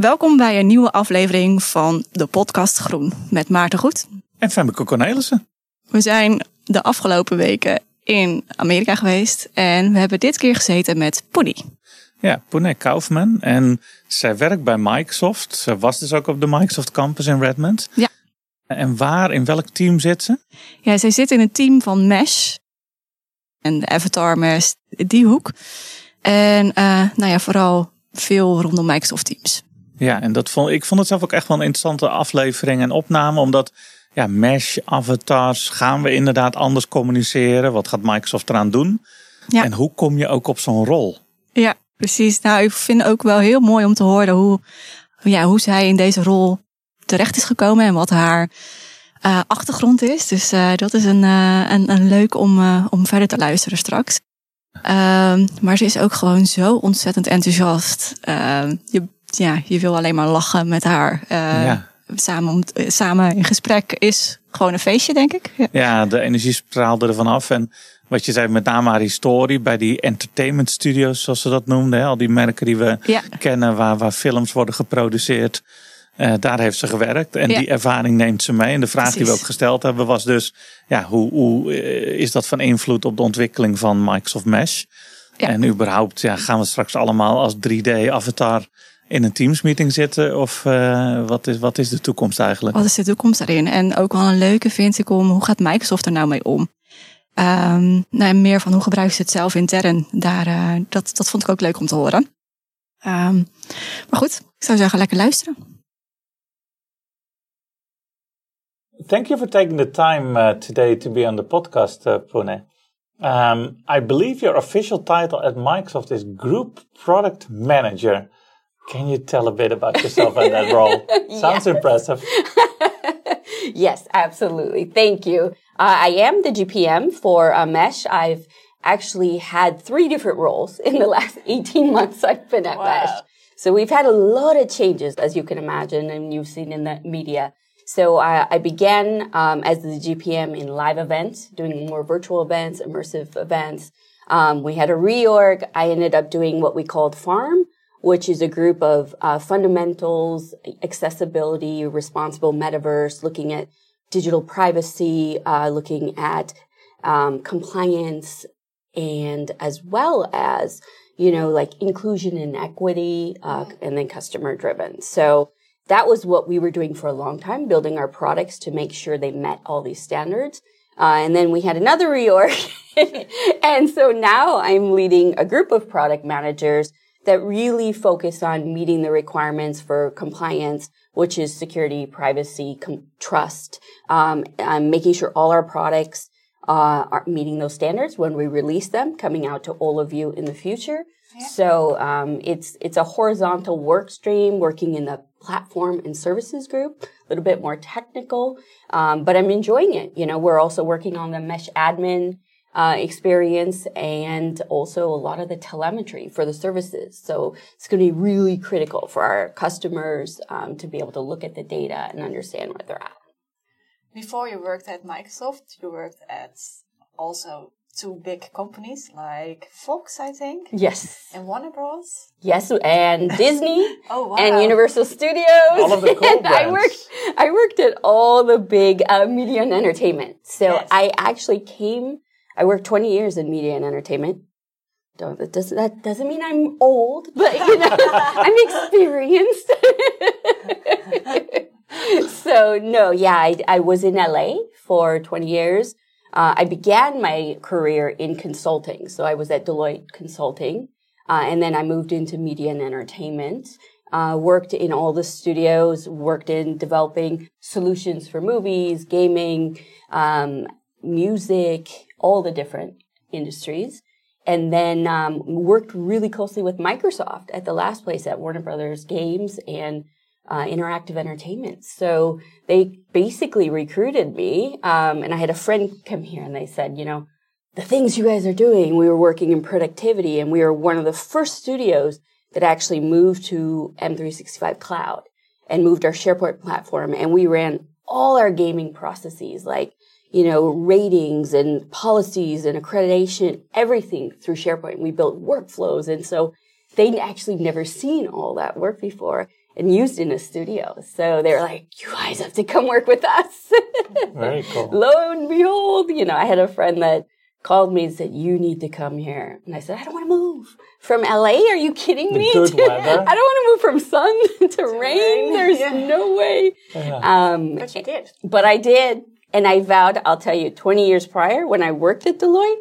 Welkom bij een nieuwe aflevering van de podcast Groen met Maarten Goed. En Femmeke Cornelissen. We zijn de afgelopen weken in Amerika geweest en we hebben dit keer gezeten met Pony. Ja, Pune Kaufman. En zij werkt bij Microsoft. Ze was dus ook op de Microsoft campus in Redmond. Ja. En waar, in welk team zit ze? Ja, zij zit in een team van Mesh en de Avatar Mesh, die hoek. En uh, nou ja, vooral veel rondom Microsoft Teams. Ja, en dat vond, ik vond het zelf ook echt wel een interessante aflevering en opname. Omdat ja, Mesh, avatars, gaan we inderdaad anders communiceren? Wat gaat Microsoft eraan doen? Ja. En hoe kom je ook op zo'n rol? Ja, precies. Nou, ik vind het ook wel heel mooi om te horen hoe, ja, hoe zij in deze rol terecht is gekomen en wat haar uh, achtergrond is. Dus uh, dat is een, uh, een, een leuk om, om verder te luisteren straks. Ehm, maar ze is ook gewoon zo ontzettend enthousiast. Ehm, je, ja, je wil alleen maar lachen met haar. Ja. Samen, samen in gesprek is gewoon een feestje, denk ik. Ja, ja de energie straalde er vanaf. En wat je zei, met name haar historie bij die entertainment studios, zoals ze dat noemden. Hè? Al die merken die we kennen, waar, waar films worden geproduceerd. Uh, daar heeft ze gewerkt en die ervaring neemt ze mee. En de vraag die we ook gesteld hebben was dus, ja, hoe, hoe eh, is dat van invloed op de ontwikkeling van Microsoft Mesh? Ja. En überhaupt, ja, gaan we straks allemaal als 3D-avatar in een Teams meeting zitten? Of uh, wat, is, wat is de toekomst eigenlijk? Wat is de toekomst daarin? En ook wel een leuke vind ik om, hoe gaat Microsoft er nou mee om? Um, nou, meer van hoe gebruiken ze het zelf intern. Daar, uh, dat, dat vond ik ook leuk om te horen. Um, maar goed, ik zou zeggen, lekker luisteren. Thank you for taking the time uh, today to be on the podcast, uh, Pune. Um, I believe your official title at Microsoft is Group Product Manager. Can you tell a bit about yourself and that role? Sounds impressive. yes, absolutely. Thank you. Uh, I am the GPM for uh, Mesh. I've actually had three different roles in the last 18 months I've been at wow. Mesh. So we've had a lot of changes, as you can imagine, and you've seen in the media. So I, I began um, as the GPM in live events, doing more virtual events, immersive events. Um, we had a reorg. I ended up doing what we called Farm, which is a group of uh, fundamentals, accessibility, responsible metaverse, looking at digital privacy, uh, looking at um, compliance, and as well as you know like inclusion and equity, uh, and then customer driven. So that was what we were doing for a long time, building our products to make sure they met all these standards. Uh, and then we had another reorg. and so now I'm leading a group of product managers that really focus on meeting the requirements for compliance which is security, privacy, com- trust, um, making sure all our products uh, are meeting those standards when we release them, coming out to all of you in the future. Yeah. So um, it's it's a horizontal work stream, working in the platform and services group, a little bit more technical, um, but I'm enjoying it. You know, we're also working on the mesh admin uh, experience and also a lot of the telemetry for the services. So it's going to be really critical for our customers um, to be able to look at the data and understand where they're at. Before you worked at Microsoft, you worked at also two big companies like Fox, I think. Yes. And Warner Bros. Yes, and Disney. oh wow. And Universal Studios. All of the cool and I worked. I worked at all the big uh, media and entertainment. So yes. I actually came I worked 20 years in media and entertainment. Don't, that, does, that doesn't mean I'm old, but you know, I'm experienced. so no, yeah, I, I, was in LA for 20 years. Uh, I began my career in consulting. So I was at Deloitte Consulting. Uh, and then I moved into media and entertainment. Uh, worked in all the studios, worked in developing solutions for movies, gaming, um, music, all the different industries. And then um, worked really closely with Microsoft at the last place at Warner Brothers Games and uh, Interactive Entertainment. So they basically recruited me. Um, and I had a friend come here and they said, you know, the things you guys are doing, we were working in productivity and we were one of the first studios that actually moved to M365 Cloud and moved our SharePoint platform. And we ran all our gaming processes like you know, ratings and policies and accreditation, everything through SharePoint. We built workflows. And so they'd actually never seen all that work before. and used in a studio. So they were like, you guys have to come work with us. Very cool. Lo and behold, you know, I had a friend that called me and said, you need to come here. And I said, I don't want to move from LA. Are you kidding the me? Good weather. I don't want to move from sun to, to rain. rain. There's yeah. no way. Yeah. Um, but you did. But I did. And I vowed, I'll tell you, 20 years prior when I worked at Deloitte,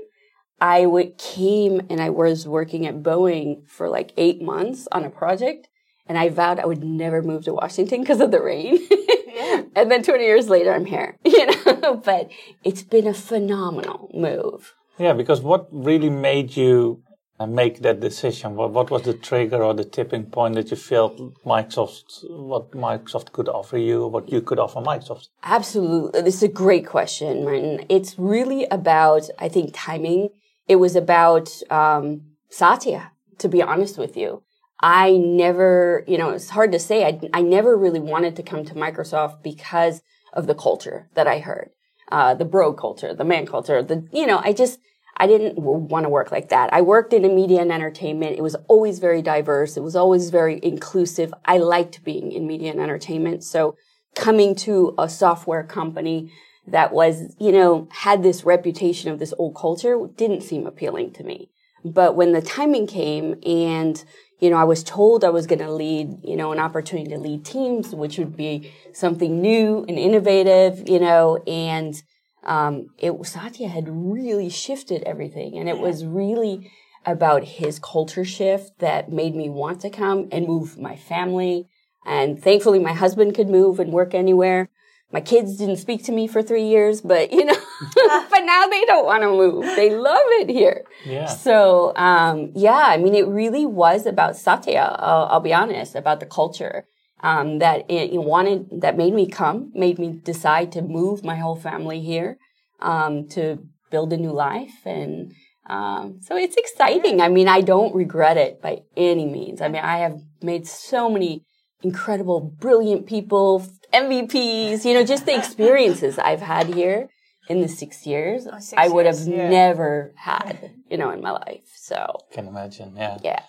I would, came and I was working at Boeing for like eight months on a project. And I vowed I would never move to Washington because of the rain. yeah. And then 20 years later, I'm here, you know, but it's been a phenomenal move. Yeah, because what really made you uh, make that decision? What, what was the trigger or the tipping point that you felt Microsoft, what Microsoft could offer you, what you could offer Microsoft? Absolutely. This is a great question, Martin. It's really about, I think, timing. It was about um, Satya, to be honest with you. I never, you know, it's hard to say. I, I never really wanted to come to Microsoft because of the culture that I heard. Uh, the bro culture, the man culture, the, you know, I just, I didn't want to work like that. I worked in media and entertainment. It was always very diverse. It was always very inclusive. I liked being in media and entertainment. So coming to a software company that was, you know, had this reputation of this old culture didn't seem appealing to me. But when the timing came and, you know, I was told I was going to lead, you know, an opportunity to lead teams, which would be something new and innovative, you know, and, um, it Satya had really shifted everything. And it was really about his culture shift that made me want to come and move my family. And thankfully my husband could move and work anywhere my kids didn't speak to me for three years, but you know, but now they don't want to move. They love it here. Yeah. So, um, yeah, I mean, it really was about Satya. I'll, I'll be honest about the culture. Um, that it, it, wanted, that made me come, made me decide to move my whole family here, um, to build a new life. And, um, so it's exciting. I mean, I don't regret it by any means. I mean, I have made so many incredible, brilliant people, MVPs, you know, just the experiences I've had here in the six years, oh, six I would years, have yeah. never had, you know, in my life. So can imagine, yeah. Yeah.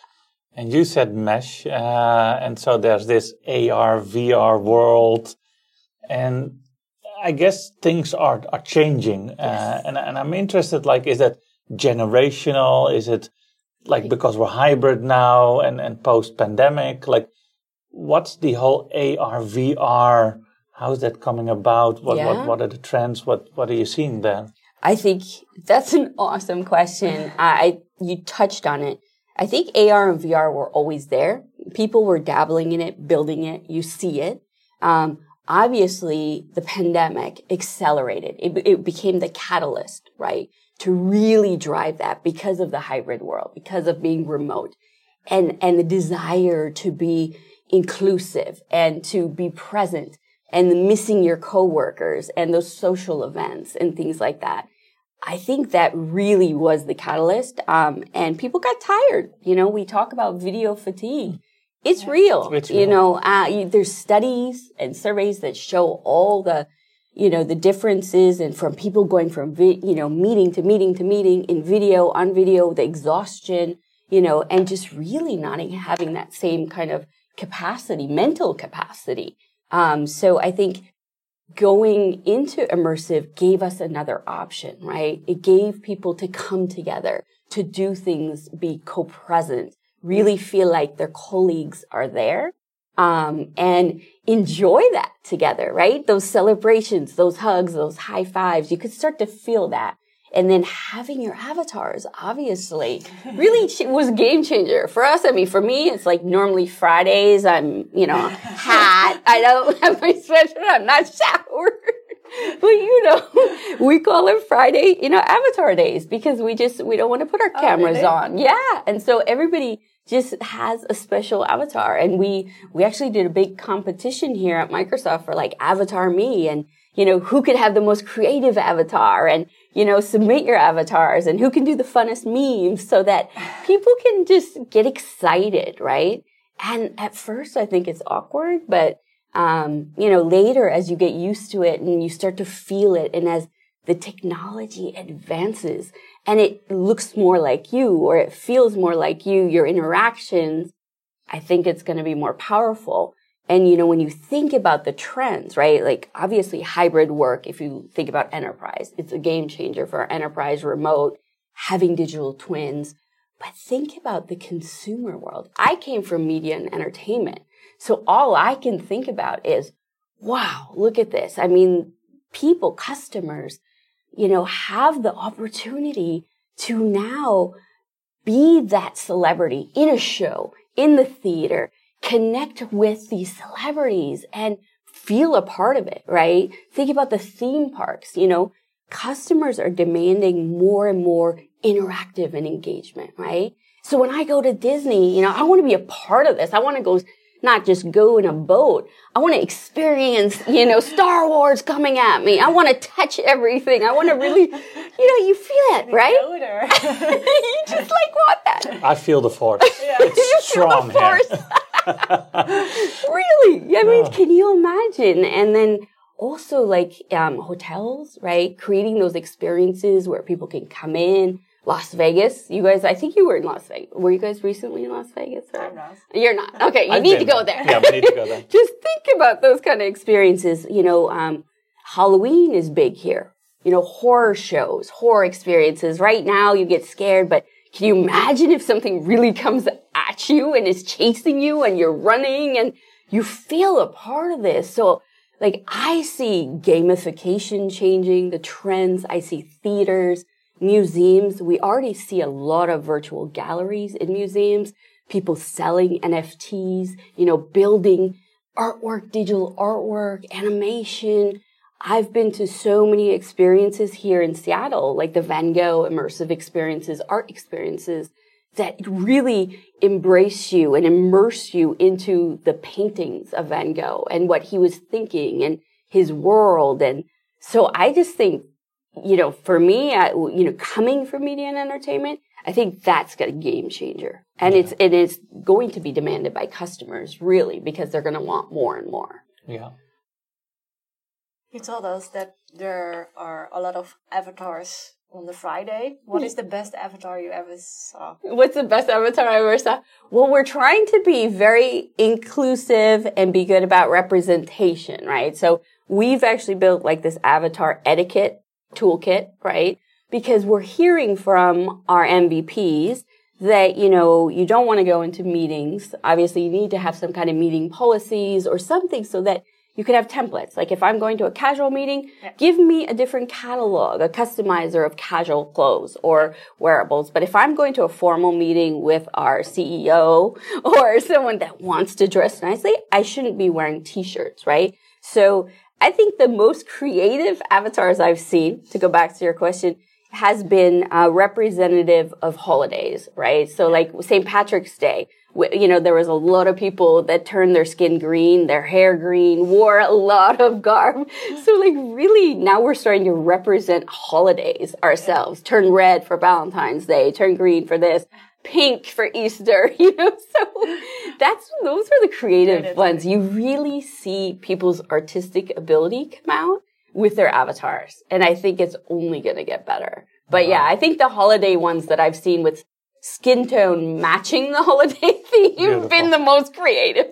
And you said mesh, uh, and so there's this AR, VR world, and I guess things are are changing, uh, yes. and and I'm interested. Like, is that generational? Is it like because we're hybrid now and and post pandemic? Like, what's the whole AR, VR? How's that coming about? What, yeah. what, what are the trends? What, what are you seeing there? I think that's an awesome question. I, you touched on it. I think AR and VR were always there. People were dabbling in it, building it. You see it. Um, obviously, the pandemic accelerated. It, it became the catalyst, right? To really drive that because of the hybrid world, because of being remote and, and the desire to be inclusive and to be present and missing your coworkers and those social events and things like that. I think that really was the catalyst. Um, and people got tired. You know, we talk about video fatigue. It's real. It's real. You know, uh, you, there's studies and surveys that show all the, you know, the differences and from people going from, vi- you know, meeting to meeting to meeting in video, on video, the exhaustion, you know, and just really not having that same kind of capacity, mental capacity. Um, so I think going into immersive gave us another option, right? It gave people to come together, to do things, be co-present, really feel like their colleagues are there. Um, and enjoy that together, right? Those celebrations, those hugs, those high fives, you could start to feel that and then having your avatars obviously really was a game changer for us. I mean for me it's like normally fridays i'm you know hot. I don't have my sweatshirt i'm not showered. But you know we call it friday you know avatar days because we just we don't want to put our oh, cameras oh, really? on. Yeah and so everybody just has a special avatar. And we we actually did a big competition here at microsoft for like avatar me and you know who could have the most creative avatar. And you know, submit your avatars and who can do the funnest memes so that people can just get excited, right? And at first I think it's awkward, but, um, you know, later as you get used to it and you start to feel it and as the technology advances and it looks more like you or it feels more like you, your interactions, I think it's going to be more powerful. And, you know, when you think about the trends, right? Like obviously hybrid work, if you think about enterprise, it's a game changer for enterprise remote, having digital twins. But think about the consumer world. I came from media and entertainment. So all I can think about is, wow, look at this. I mean, people, customers, you know, have the opportunity to now be that celebrity in a show, in the theater, connect with these celebrities and feel a part of it, right? Think about the theme parks, you know, customers are demanding more and more interactive and engagement, right? So when I go to Disney, you know, I want to be a part of this. I want to go not just go in a boat. I want to experience, you know, Star Wars coming at me. I want to touch everything. I want to really, you know, you feel it, right? you just like want that. I feel the force. Yeah. It's strong force. really? I mean, can you imagine? And then also like um, hotels, right? Creating those experiences where people can come in Las Vegas. You guys, I think you were in Las Vegas. Were you guys recently in Las Vegas? Or? I'm not. You're not. Okay, you I've need to go there. Yeah, we need to go there. Just think about those kind of experiences. You know, um, Halloween is big here. You know, horror shows, horror experiences. Right now, you get scared, but can you imagine if something really comes at you and is chasing you and you're running and you feel a part of this? So, like, I see gamification changing, the trends. I see theaters museums, we already see a lot of virtual galleries in museums, people selling NFTs, you know, building artwork, digital artwork, animation. I've been to so many experiences here in Seattle, like the Van Gogh immersive experiences, art experiences that really embrace you and immerse you into the paintings of Van Gogh and what he was thinking and his world. And so I just think you know, for me, I, you know, coming from media and entertainment, I think that's a game changer. And yeah. it's, it is going to be demanded by customers really because they're going to want more and more. Yeah. You told us that there are a lot of avatars on the Friday. What is the best avatar you ever saw? What's the best avatar I ever saw? Well, we're trying to be very inclusive and be good about representation, right? So we've actually built like this avatar etiquette toolkit, right? Because we're hearing from our MVPs that, you know, you don't want to go into meetings. Obviously, you need to have some kind of meeting policies or something so that you could have templates. Like if I'm going to a casual meeting, yeah. give me a different catalog, a customizer of casual clothes or wearables. But if I'm going to a formal meeting with our CEO or someone that wants to dress nicely, I shouldn't be wearing t-shirts, right? So I think the most creative avatars I've seen, to go back to your question, has been uh, representative of holidays, right? So like St. Patrick's Day, you know, there was a lot of people that turned their skin green, their hair green, wore a lot of garb. So like really now we're starting to represent holidays ourselves. Turn red for Valentine's Day, turn green for this pink for Easter, you know. So that's those are the creative ones. You really see people's artistic ability come out with their avatars, and I think it's only going to get better. But yeah, I think the holiday ones that I've seen with skin tone matching the holiday theme have been the most creative.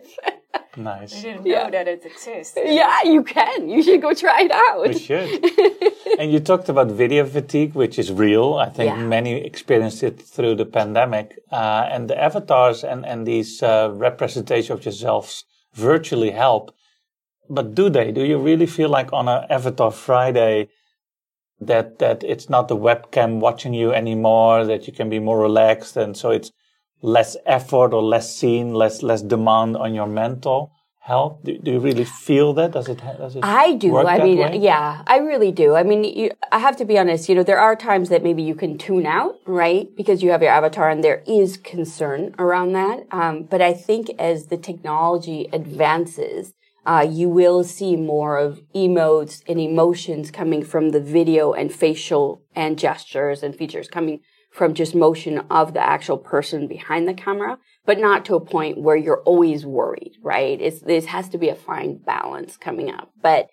Nice. I didn't know yeah. that it exists. Yeah, you can. You should go try it out. We should. and you talked about video fatigue, which is real. I think yeah. many experienced it through the pandemic. Uh, and the avatars and, and these uh, representation of yourselves virtually help. But do they? Do you really feel like on an Avatar Friday that that it's not the webcam watching you anymore, that you can be more relaxed and so it's less effort or less scene, less less demand on your mental health? Do, do you really feel that? Does it? Does it I do. I mean, way? yeah, I really do. I mean, you, I have to be honest. You know, there are times that maybe you can tune out, right? Because you have your avatar, and there is concern around that. Um, but I think as the technology advances. Uh, you will see more of emotes and emotions coming from the video and facial and gestures and features coming from just motion of the actual person behind the camera, but not to a point where you're always worried, right? It's, this has to be a fine balance coming up. But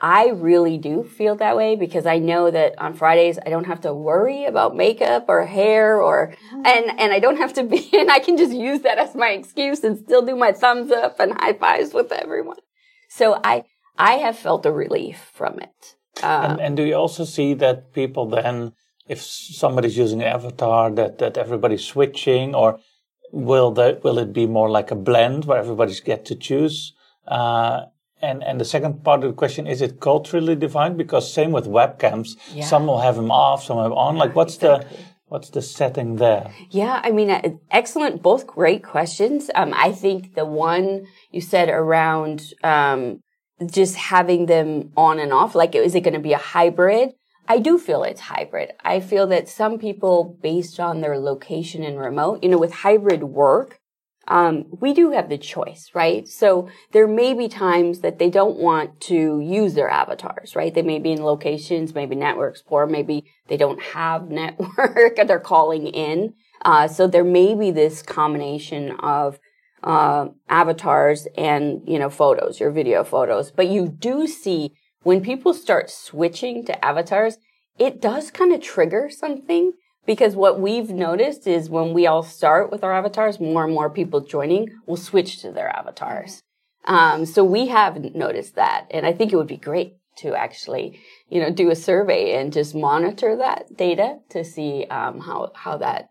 I really do feel that way because I know that on Fridays I don't have to worry about makeup or hair or mm-hmm. and and I don't have to be and I can just use that as my excuse and still do my thumbs up and high fives with everyone. So I I have felt a relief from it. Um, and, and do you also see that people then, if somebody's using an avatar, that that everybody's switching, or will that will it be more like a blend where everybody's get to choose? Uh, and and the second part of the question is it culturally defined? Because same with webcams, yeah. some will have them off, some have on. Like what's exactly. the what's the setting there? Yeah, I mean, uh, excellent, both great questions. Um, I think the one you said around um, just having them on and off, like is it going to be a hybrid? I do feel it's hybrid. I feel that some people, based on their location and remote, you know, with hybrid work, um, we do have the choice, right? So there may be times that they don't want to use their avatars, right? They may be in locations, maybe networks poor, maybe they don't have network, and they're calling in. Uh, so there may be this combination of uh, avatars and you know photos, your video photos. But you do see when people start switching to avatars, it does kind of trigger something because what we've noticed is when we all start with our avatars, more and more people joining will switch to their avatars. Um, so we have noticed that, and I think it would be great to actually, you know, do a survey and just monitor that data to see um, how how that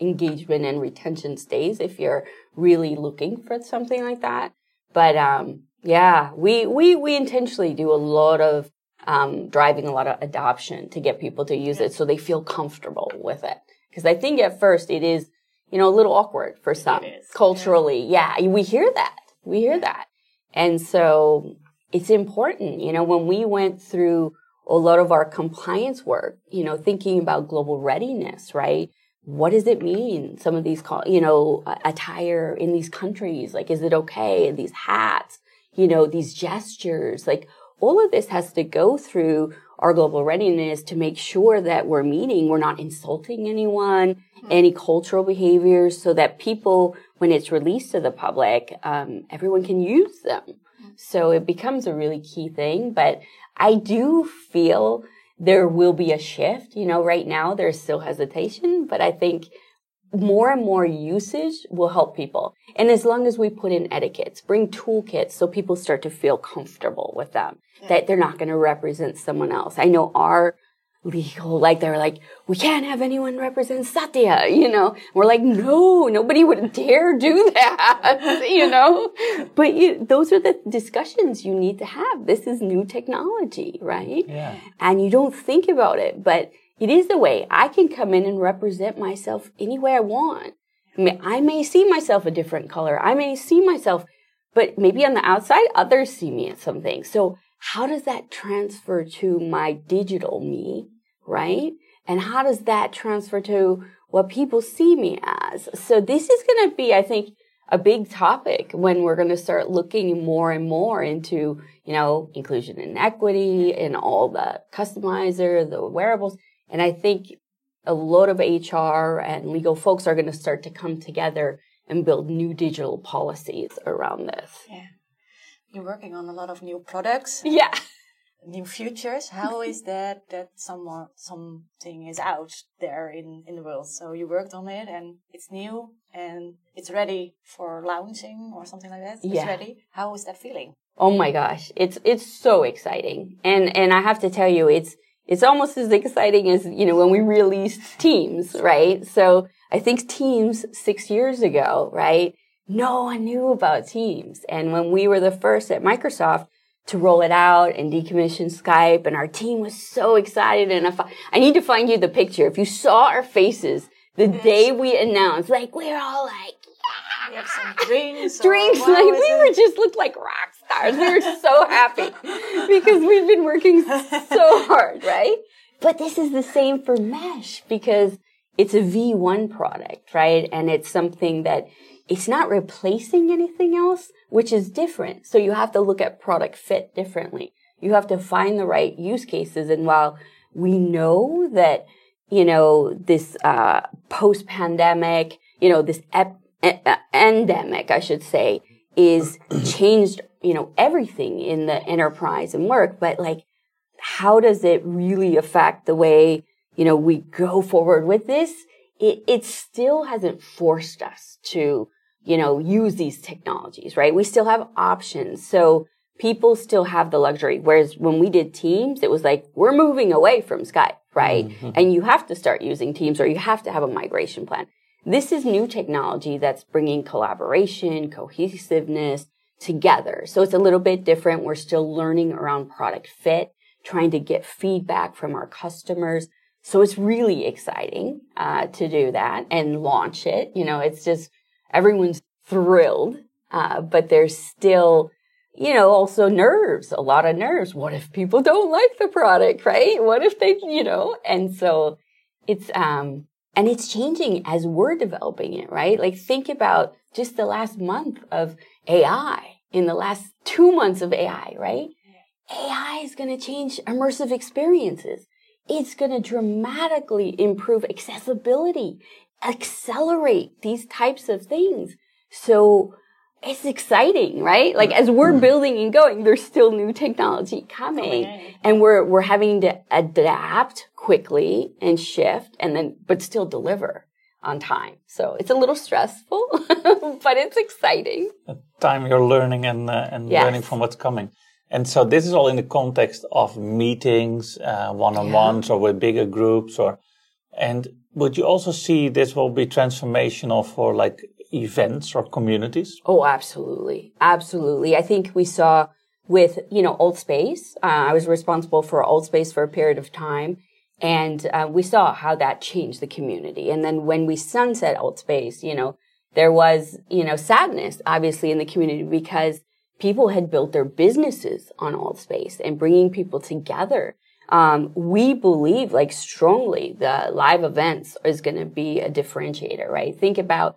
engagement and retention stays if you're really looking for something like that. But um, yeah, we we we intentionally do a lot of um, driving a lot of adoption to get people to use it so they feel comfortable with it. Because I think at first it is, you know, a little awkward for some culturally. Yeah. yeah, we hear that. We hear that. And so it's important, you know, when we went through a lot of our compliance work, you know, thinking about global readiness, right? what does it mean? Some of these, you know, attire in these countries, like, is it okay? And these hats, you know, these gestures, like, all of this has to go through our global readiness to make sure that we're meeting, we're not insulting anyone, mm-hmm. any cultural behaviors, so that people, when it's released to the public, um, everyone can use them. Mm-hmm. So it becomes a really key thing. But I do feel there will be a shift. You know, right now there's still hesitation, but I think more and more usage will help people. And as long as we put in etiquettes, bring toolkits so people start to feel comfortable with them, that they're not going to represent someone else. I know our legal. Like they're like, we can't have anyone represent Satya, you know. We're like, no, nobody would dare do that, you know. But you, those are the discussions you need to have. This is new technology, right? Yeah. And you don't think about it, but it is the way I can come in and represent myself any way I want. I, mean, I may see myself a different color. I may see myself, but maybe on the outside, others see me as something. So how does that transfer to my digital me? right? And how does that transfer to what people see me as? So this is going to be, I think, a big topic when we're going to start looking more and more into, you know, inclusion and equity and all the customizer, the wearables. And I think a lot of HR and legal folks are going to start to come together and build new digital policies around this. Yeah. You're working on a lot of new products. Yeah new futures how is that that someone something is out there in in the world so you worked on it and it's new and it's ready for launching or something like that yeah. it's ready how is that feeling oh my gosh it's it's so exciting and and i have to tell you it's it's almost as exciting as you know when we released teams right so i think teams six years ago right no one knew about teams and when we were the first at microsoft to roll it out and decommission Skype. And our team was so excited. And I, I need to find you the picture. If you saw our faces the day we announced, like we're all like, yeah. We have some drinks. Drinks. Like we were just looked like rock We were so happy because we've been working so hard, right? But this is the same for Mesh because it's a V1 product, right? And it's something that it's not replacing anything else, which is different. So you have to look at product fit differently. You have to find the right use cases. And while we know that, you know, this uh, post pandemic, you know, this ep- endemic, I should say, is changed, you know, everything in the enterprise and work, but like, how does it really affect the way, you know, we go forward with this? It, it still hasn't forced us to, you know, use these technologies, right? We still have options. So people still have the luxury. Whereas when we did Teams, it was like, we're moving away from Skype, right? Mm-hmm. And you have to start using Teams or you have to have a migration plan. This is new technology that's bringing collaboration, cohesiveness together. So it's a little bit different. We're still learning around product fit, trying to get feedback from our customers. So it's really exciting uh, to do that and launch it. You know, it's just everyone's thrilled, uh, but there's still you know, also nerves, a lot of nerves. What if people don't like the product, right? What if they, you know, and so it's, um, and it's changing as we're developing it, right? Like think about just the last month of AI in the last two months of AI, right? AI is going to change immersive experiences. It's going to dramatically improve accessibility, accelerate these types of things. So it's exciting, right? Like as we're mm-hmm. building and going, there's still new technology coming and we're, we're having to adapt quickly and shift and then, but still deliver on time. So it's a little stressful, but it's exciting. Time you're learning and, uh, and yes. learning from what's coming. And so this is all in the context of meetings, uh, one-on-ones yeah. or with bigger groups or, and would you also see this will be transformational for like events or communities? Oh, absolutely. Absolutely. I think we saw with, you know, Altspace. Uh, I was responsible for Altspace for a period of time. And uh, we saw how that changed the community. And then when we sunset Altspace, you know, there was, you know, sadness, obviously, in the community because people had built their businesses on Altspace and bringing people together. Um, we believe, like, strongly the live events is going to be a differentiator, right? Think about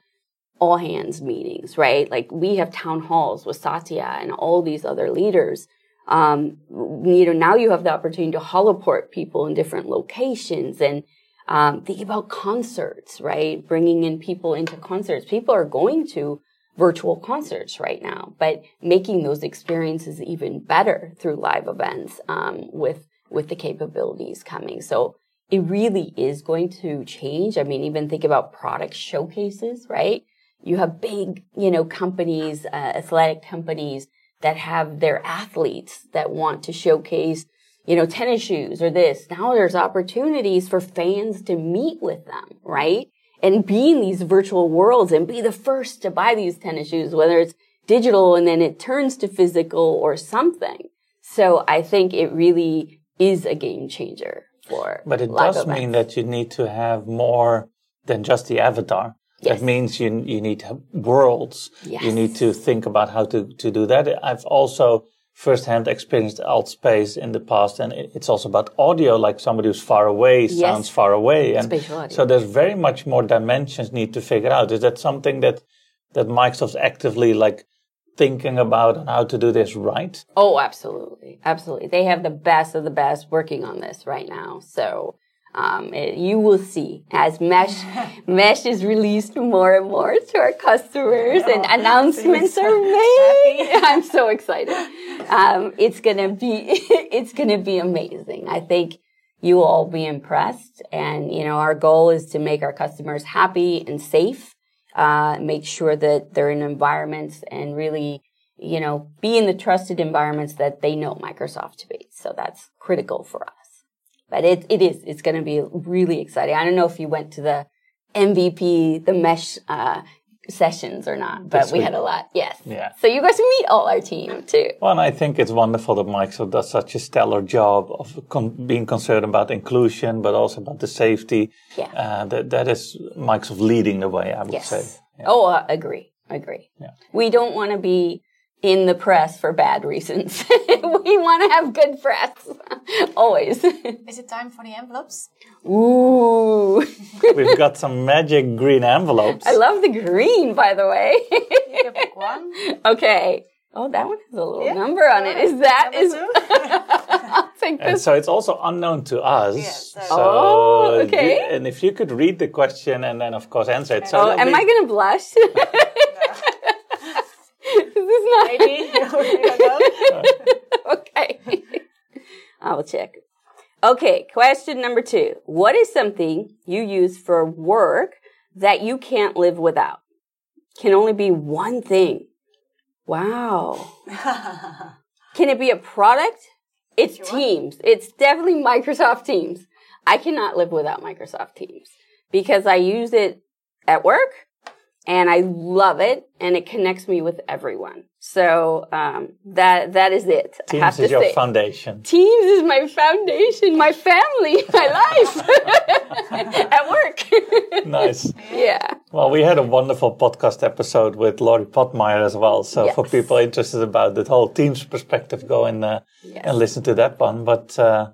all hands meetings, right? Like we have town halls with Satya and all these other leaders. Um, you know, now you have the opportunity to holoport people in different locations and um, think about concerts, right? Bringing in people into concerts. People are going to virtual concerts right now, but making those experiences even better through live events um, with with the capabilities coming. So it really is going to change. I mean, even think about product showcases, right? You have big, you know, companies, uh, athletic companies that have their athletes that want to showcase, you know, tennis shoes or this. Now there's opportunities for fans to meet with them, right? And be in these virtual worlds and be the first to buy these tennis shoes, whether it's digital and then it turns to physical or something. So I think it really is a game changer for. But it does mean that you need to have more than just the avatar. Yes. That means you you need worlds. Yes. You need to think about how to, to do that. I've also firsthand experienced Altspace in the past, and it's also about audio. Like somebody who's far away yes. sounds far away, and so there's very much more dimensions need to figure out. Is that something that that Microsoft's actively like thinking about on how to do this right? Oh, absolutely, absolutely. They have the best of the best working on this right now. So um, it, you will see as Mesh Mesh is released more and more to our customers oh, and announcements are made. I'm so excited. Um, it's gonna be it's gonna be amazing. I think you will all be impressed, and you know our goal is to make our customers happy and safe. Uh, make sure that they're in environments and really you know, be in the trusted environments that they know Microsoft to be. So that's critical for us. But it, it is, it's going to be really exciting. I don't know if you went to the MVP, the mesh, uh, sessions or not, but we had a lot. Yes. Yeah. So you guys meet all our team too. Well, and I think it's wonderful that Microsoft does such a stellar job of con- being concerned about inclusion, but also about the safety. Yeah. Uh, that, that is Microsoft leading the way, I would yes. say. Yeah. Oh, uh, agree. Agree. Yeah. We don't want to be in the press for bad reasons. we want to have good press. Always. Is it time for the envelopes? Ooh. We've got some magic green envelopes. I love the green, by the way. you pick one. Okay. Oh, that one has a little yeah. number on it. Is that is? I'll take this. And so it's also unknown to us. Yes. so oh, okay. You, and if you could read the question and then, of course, answer it. So oh, am be... I going to blush? Maybe. okay. I will check. Okay, question number two. What is something you use for work that you can't live without? Can only be one thing. Wow. Can it be a product? It's sure. Teams. It's definitely Microsoft Teams. I cannot live without Microsoft Teams because I use it at work and I love it and it connects me with everyone. So um, that that is it. Teams is your say. foundation. Teams is my foundation, my family, my life at work. nice. Yeah. Well, we had a wonderful podcast episode with Laurie Pottmeyer as well. So yes. for people interested about the whole Teams perspective, go and uh, yes. and listen to that one. But uh,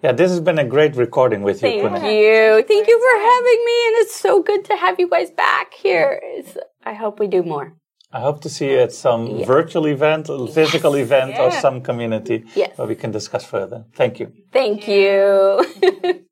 yeah, this has been a great recording with you. Thank you. Thank you for having me. And it's so good to have you guys back here. It's, I hope we do more. I hope to see you at some yes. virtual event, physical yes. event, yeah. or some community yes. where we can discuss further. Thank you. Thank you.